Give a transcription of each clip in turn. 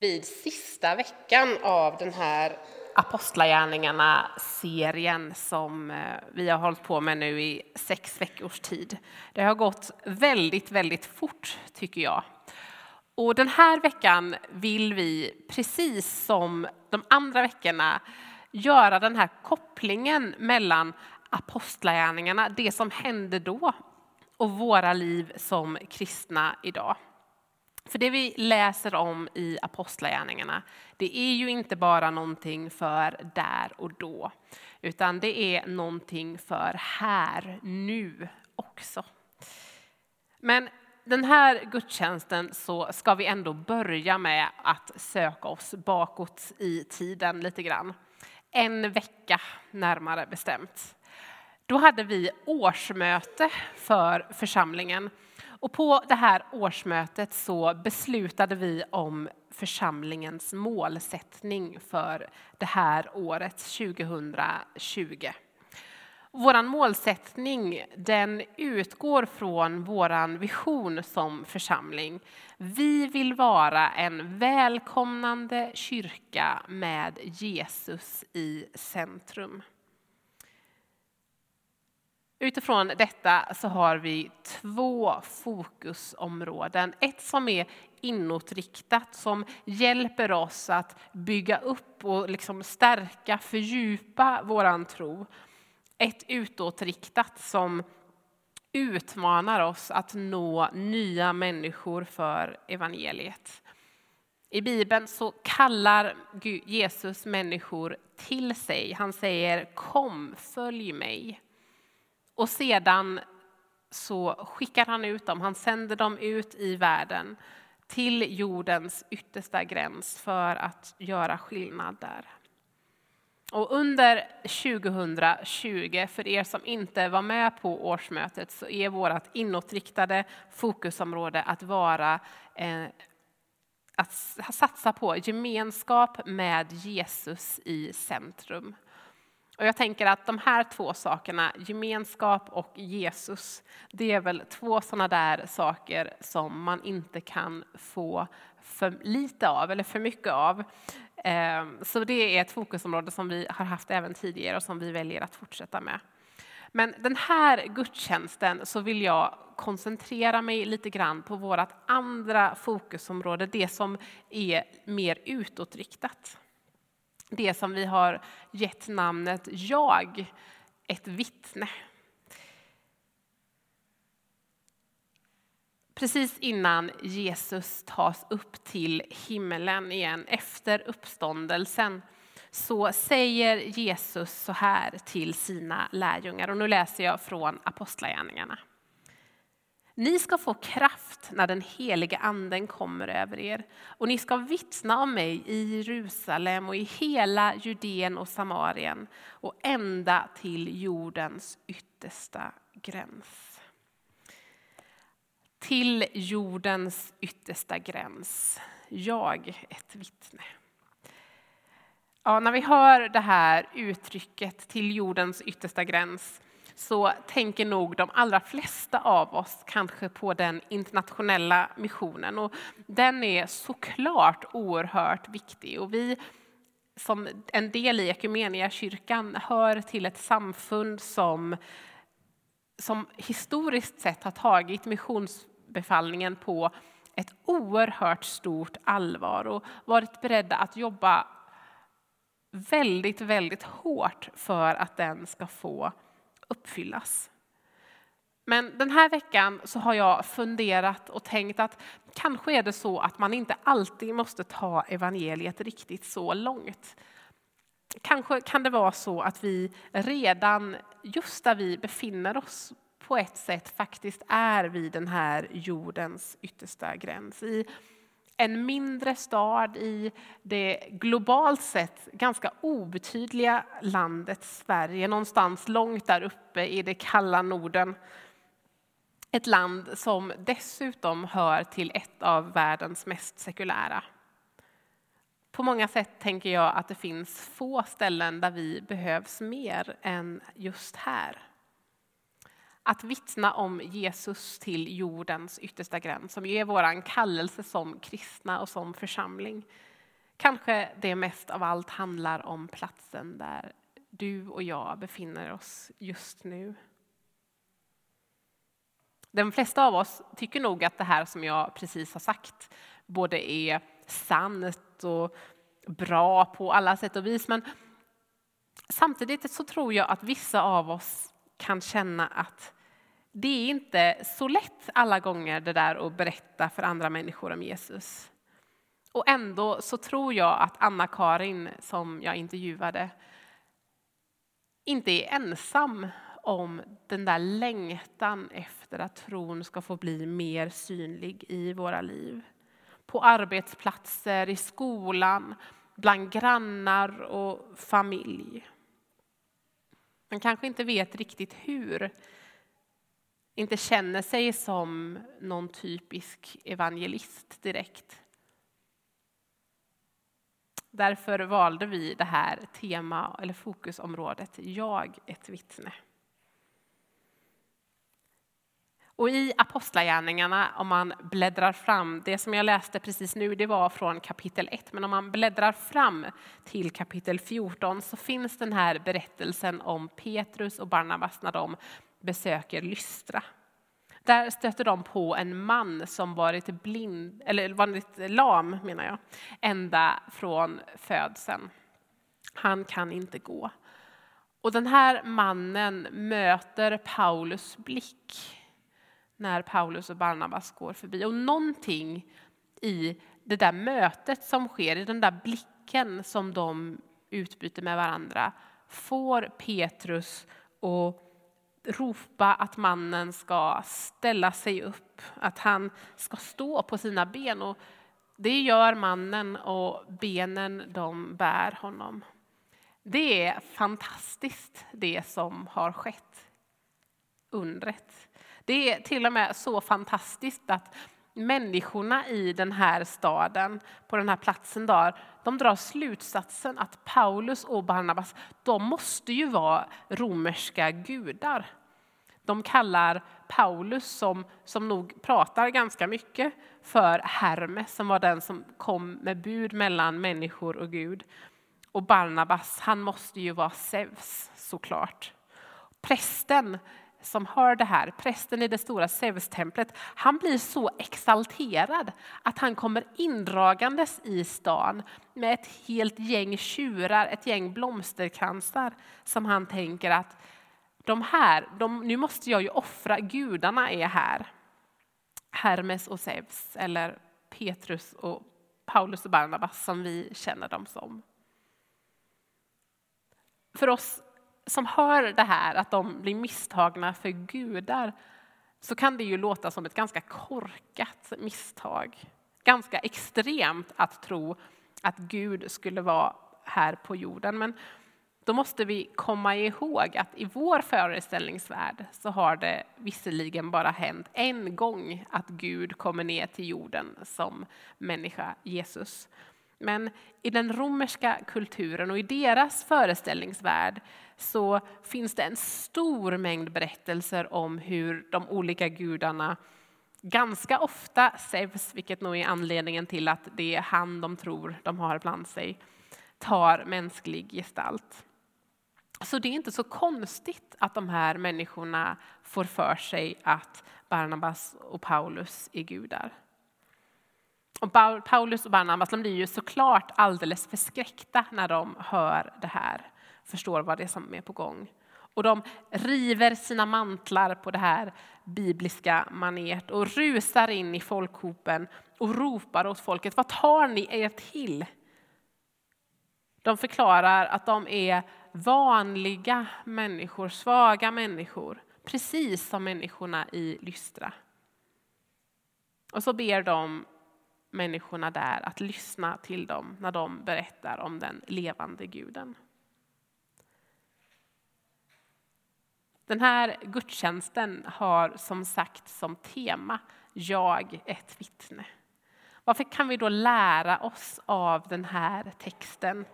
vid sista veckan av den här Apostlagärningarna-serien som eh, vi har hållit på med nu i sex veckors tid. Det har gått väldigt, väldigt fort tycker jag. Och den här veckan vill vi, precis som de andra veckorna, göra den här kopplingen mellan apostlagärningarna, det som hände då, och våra liv som kristna idag. För det vi läser om i Apostlagärningarna, det är ju inte bara någonting för där och då, utan det är någonting för här, nu också. Men den här gudstjänsten så ska vi ändå börja med att söka oss bakåt i tiden lite grann. En vecka närmare bestämt. Då hade vi årsmöte för församlingen och på det här årsmötet så beslutade vi om församlingens målsättning för det här året 2020. Vår målsättning den utgår från vår vision som församling. Vi vill vara en välkomnande kyrka med Jesus i centrum. Utifrån detta så har vi två fokusområden. Ett som är inåtriktat, som hjälper oss att bygga upp och liksom stärka, fördjupa våran tro. Ett utåtriktat som utmanar oss att nå nya människor för evangeliet. I Bibeln så kallar Jesus människor till sig. Han säger kom, följ mig. Och sedan så skickar han ut dem, han sänder dem ut i världen till jordens yttersta gräns för att göra skillnad där. Och under 2020, för er som inte var med på årsmötet, så är vårt inåtriktade fokusområde att vara eh, att satsa på gemenskap med Jesus i centrum. Och jag tänker att de här två sakerna, gemenskap och Jesus, det är väl två sådana där saker som man inte kan få för lite av eller för mycket av. Ehm, så det är ett fokusområde som vi har haft även tidigare och som vi väljer att fortsätta med. Men den här gudstjänsten så vill jag koncentrera mig lite grann på vårt andra fokusområde, det som är mer utåtriktat det som vi har gett namnet Jag, ett vittne. Precis innan Jesus tas upp till himmelen igen efter uppståndelsen så säger Jesus så här till sina lärjungar. Och nu läser jag från Apostlagärningarna. Ni ska få kraft när den heliga anden kommer över er och ni ska vittna om mig i Jerusalem och i hela Judeen och Samarien och ända till jordens yttersta gräns. Till jordens yttersta gräns. Jag ett vittne. Ja, när vi hör det här uttrycket till jordens yttersta gräns så tänker nog de allra flesta av oss kanske på den internationella missionen. Och den är såklart oerhört viktig. Och vi som en del i kyrkan hör till ett samfund som, som historiskt sett har tagit missionsbefallningen på ett oerhört stort allvar och varit beredda att jobba väldigt, väldigt hårt för att den ska få uppfyllas. Men den här veckan så har jag funderat och tänkt att kanske är det så att man inte alltid måste ta evangeliet riktigt så långt. Kanske kan det vara så att vi redan just där vi befinner oss på ett sätt faktiskt är vid den här jordens yttersta gräns. I en mindre stad i det globalt sett ganska obetydliga landet Sverige, någonstans långt där uppe i det kalla Norden. Ett land som dessutom hör till ett av världens mest sekulära. På många sätt tänker jag att det finns få ställen där vi behövs mer än just här. Att vittna om Jesus till jordens yttersta gräns, som är vår kallelse som kristna och som församling. Kanske det mest av allt handlar om platsen där du och jag befinner oss just nu. De flesta av oss tycker nog att det här som jag precis har sagt både är sant och bra på alla sätt och vis. Men samtidigt så tror jag att vissa av oss kan känna att det är inte så lätt alla gånger det där att berätta för andra människor om Jesus. Och ändå så tror jag att Anna-Karin som jag intervjuade inte är ensam om den där längtan efter att tron ska få bli mer synlig i våra liv. På arbetsplatser, i skolan, bland grannar och familj. Man kanske inte vet riktigt hur, inte känner sig som någon typisk evangelist direkt. Därför valde vi det här tema eller fokusområdet Jag ett vittne. Och i Apostlagärningarna, om man bläddrar fram, det som jag läste precis nu, det var från kapitel 1, men om man bläddrar fram till kapitel 14 så finns den här berättelsen om Petrus och Barnabas när de besöker Lystra. Där stöter de på en man som varit blind, eller varit lam menar jag, ända från födseln. Han kan inte gå. Och den här mannen möter Paulus blick när Paulus och Barnabas går förbi. Och någonting i det där mötet som sker, i den där blicken som de utbyter med varandra, får Petrus att ropa att mannen ska ställa sig upp, att han ska stå på sina ben. Och det gör mannen och benen de bär honom. Det är fantastiskt det som har skett. Undret. Det är till och med så fantastiskt att människorna i den här staden, på den här platsen där, de drar slutsatsen att Paulus och Barnabas, de måste ju vara romerska gudar. De kallar Paulus, som, som nog pratar ganska mycket, för Hermes, som var den som kom med bud mellan människor och Gud. Och Barnabas, han måste ju vara Zeus såklart. Prästen som hör det här, prästen i det stora Zeus-templet, han blir så exalterad att han kommer indragandes i stan med ett helt gäng tjurar, ett gäng blomsterkransar som han tänker att de här, de, nu måste jag ju offra, gudarna är här. Hermes och Zeus eller Petrus och Paulus och Barnabas som vi känner dem som. För oss som hör det här, att de blir misstagna för gudar, så kan det ju låta som ett ganska korkat misstag. Ganska extremt att tro att Gud skulle vara här på jorden. Men då måste vi komma ihåg att i vår föreställningsvärld så har det visserligen bara hänt en gång att Gud kommer ner till jorden som människa, Jesus. Men i den romerska kulturen och i deras föreställningsvärld så finns det en stor mängd berättelser om hur de olika gudarna ganska ofta Zeus, vilket nog är anledningen till att det är han de tror de har bland sig, tar mänsklig gestalt. Så det är inte så konstigt att de här människorna får för sig att Barnabas och Paulus är gudar. Och Paulus och Barnabas de blir ju såklart alldeles förskräckta när de hör det här, förstår vad det är som är på gång. Och de river sina mantlar på det här bibliska manet och rusar in i folkhopen och ropar åt folket, vad tar ni er till? De förklarar att de är vanliga människor, svaga människor, precis som människorna i Lystra. Och så ber de människorna där att lyssna till dem när de berättar om den levande guden. Den här gudstjänsten har som sagt som tema Jag ett vittne. Varför kan vi då lära oss av den här texten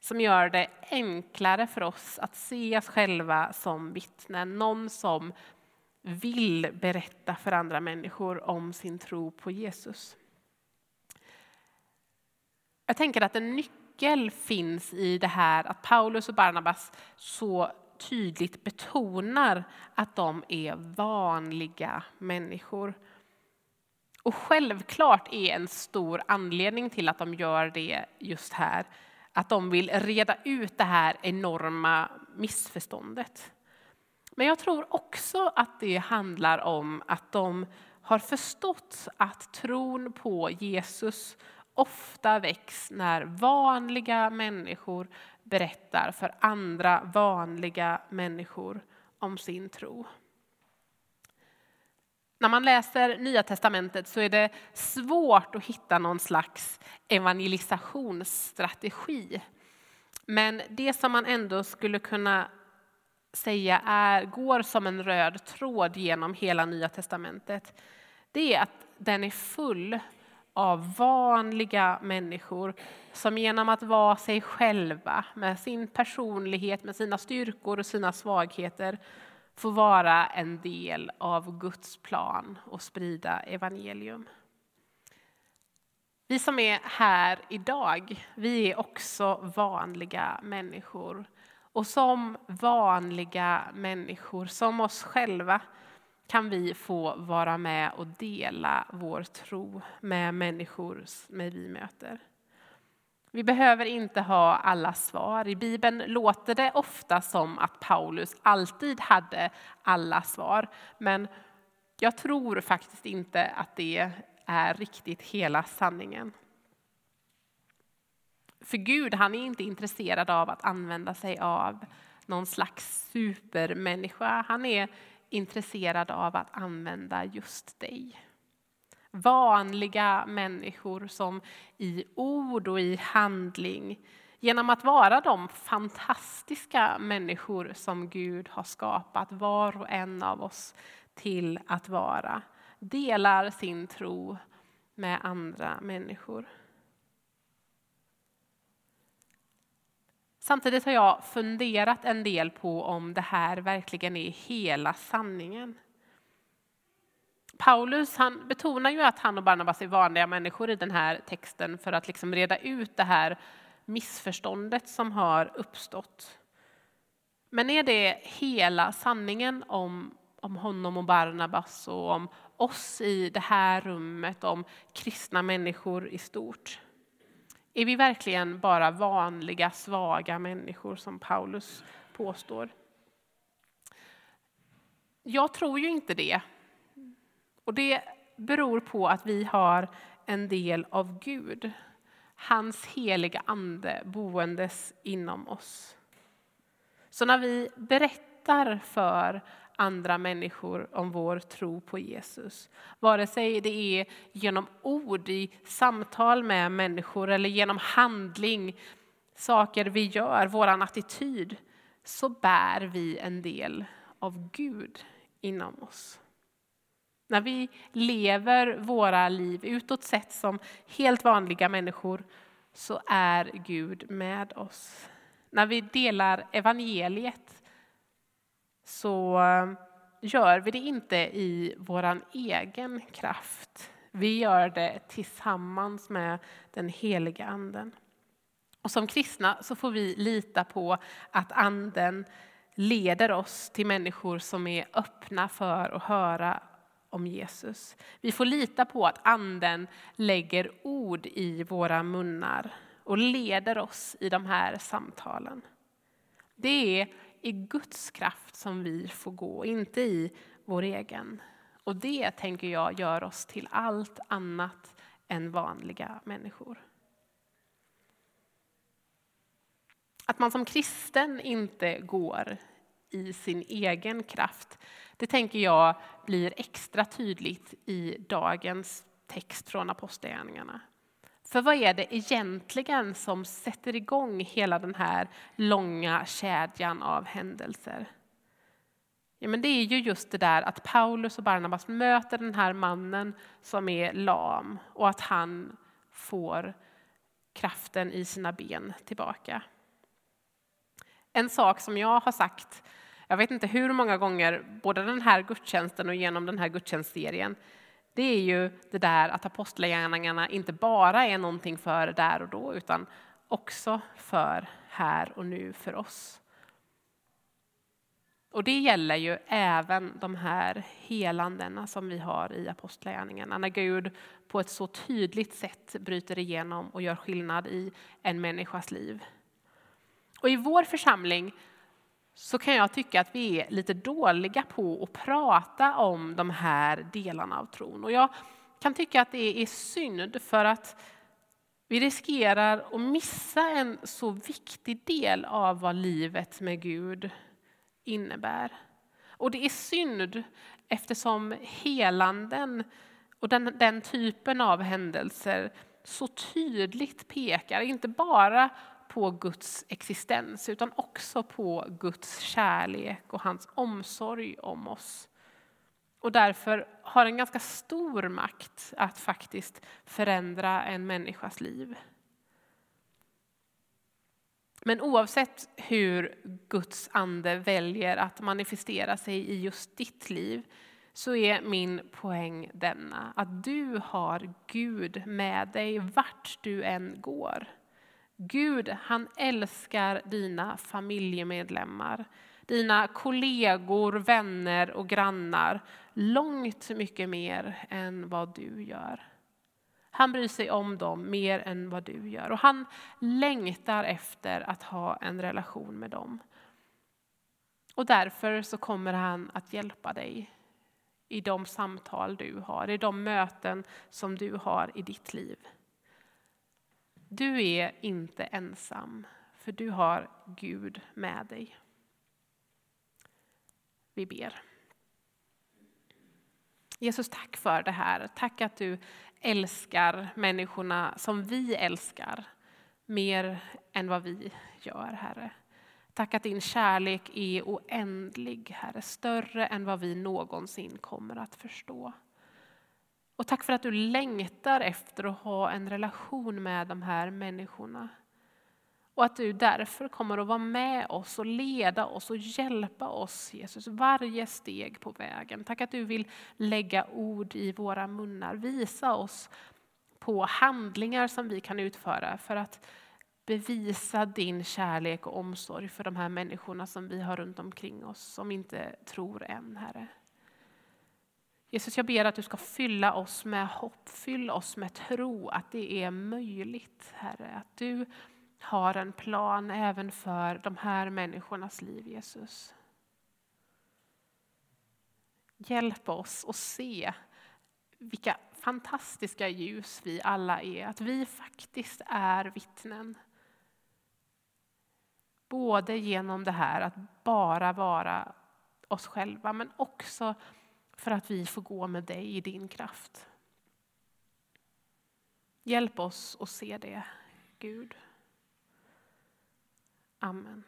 som gör det enklare för oss att se oss själva som vittnen? Någon som vill berätta för andra människor om sin tro på Jesus. Jag tänker att en nyckel finns i det här att Paulus och Barnabas så tydligt betonar att de är vanliga människor. Och självklart är en stor anledning till att de gör det just här att de vill reda ut det här enorma missförståndet. Men jag tror också att det handlar om att de har förstått att tron på Jesus ofta väcks när vanliga människor berättar för andra vanliga människor om sin tro. När man läser Nya testamentet så är det svårt att hitta någon slags evangelisationsstrategi. Men det som man ändå skulle kunna säga är, går som en röd tråd genom hela Nya testamentet, det är att den är full av vanliga människor som genom att vara sig själva med sin personlighet, med sina styrkor och sina svagheter får vara en del av Guds plan och sprida evangelium. Vi som är här idag, vi är också vanliga människor. Och som vanliga människor, som oss själva, kan vi få vara med och dela vår tro med människor med vi möter. Vi behöver inte ha alla svar. I Bibeln låter det ofta som att Paulus alltid hade alla svar. Men jag tror faktiskt inte att det är riktigt hela sanningen. För Gud han är inte intresserad av att använda sig av någon slags supermänniska. Han är intresserad av att använda just dig. Vanliga människor som i ord och i handling genom att vara de fantastiska människor som Gud har skapat var och en av oss till att vara delar sin tro med andra människor. Samtidigt har jag funderat en del på om det här verkligen är hela sanningen. Paulus han betonar ju att han och Barnabas är vanliga människor i den här texten för att liksom reda ut det här missförståndet som har uppstått. Men är det hela sanningen om, om honom och Barnabas och om oss i det här rummet, om kristna människor i stort? Är vi verkligen bara vanliga, svaga människor som Paulus påstår? Jag tror ju inte det. Och det beror på att vi har en del av Gud, hans heliga ande boendes inom oss. Så när vi berättar för andra människor om vår tro på Jesus. Vare sig det är genom ord i samtal med människor eller genom handling, saker vi gör, vår attityd, så bär vi en del av Gud inom oss. När vi lever våra liv utåt sett som helt vanliga människor så är Gud med oss. När vi delar evangeliet så eh, gör vi det inte i vår egen kraft. Vi gör det tillsammans med den heliga anden. Och som kristna så får vi lita på att anden leder oss till människor som är öppna för att höra om Jesus. Vi får lita på att anden lägger ord i våra munnar och leder oss i de här samtalen. Det är i Guds kraft som vi får gå, inte i vår egen. Och det tänker jag gör oss till allt annat än vanliga människor. Att man som kristen inte går i sin egen kraft, det tänker jag blir extra tydligt i dagens text från Apostlagärningarna. För vad är det egentligen som sätter igång hela den här långa kedjan av händelser? Ja, men det är ju just det där att Paulus och Barnabas möter den här mannen som är lam och att han får kraften i sina ben tillbaka. En sak som jag har sagt, jag vet inte hur många gånger, både den här gudstjänsten och genom den här gudstjänstserien, det är ju det där att apostlagärningarna inte bara är någonting för där och då utan också för här och nu för oss. Och det gäller ju även de här helandena som vi har i Apostlagärningarna. När Gud på ett så tydligt sätt bryter igenom och gör skillnad i en människas liv. Och i vår församling så kan jag tycka att vi är lite dåliga på att prata om de här delarna av tron. Och jag kan tycka att det är synd för att vi riskerar att missa en så viktig del av vad livet med Gud innebär. Och det är synd eftersom helanden och den, den typen av händelser så tydligt pekar, inte bara på Guds existens utan också på Guds kärlek och hans omsorg om oss. Och därför har en ganska stor makt att faktiskt förändra en människas liv. Men oavsett hur Guds ande väljer att manifestera sig i just ditt liv så är min poäng denna, att du har Gud med dig vart du än går. Gud, han älskar dina familjemedlemmar, dina kollegor, vänner och grannar långt mycket mer än vad du gör. Han bryr sig om dem mer än vad du gör och han längtar efter att ha en relation med dem. Och därför så kommer han att hjälpa dig i de samtal du har, i de möten som du har i ditt liv. Du är inte ensam, för du har Gud med dig. Vi ber. Jesus, tack för det här. Tack att du älskar människorna som vi älskar mer än vad vi gör, Herre. Tack att din kärlek är oändlig, Herre, större än vad vi någonsin kommer att förstå. Och tack för att du längtar efter att ha en relation med de här människorna. Och att du därför kommer att vara med oss och leda oss och hjälpa oss, Jesus, varje steg på vägen. Tack att du vill lägga ord i våra munnar, visa oss på handlingar som vi kan utföra för att bevisa din kärlek och omsorg för de här människorna som vi har runt omkring oss, som inte tror än, Herre. Jesus, jag ber att du ska fylla oss med hopp, Fyll oss med tro att det är möjligt, Herre. Att du har en plan även för de här människornas liv, Jesus. Hjälp oss att se vilka fantastiska ljus vi alla är, att vi faktiskt är vittnen. Både genom det här att bara vara oss själva, men också för att vi får gå med dig i din kraft. Hjälp oss att se det, Gud. Amen.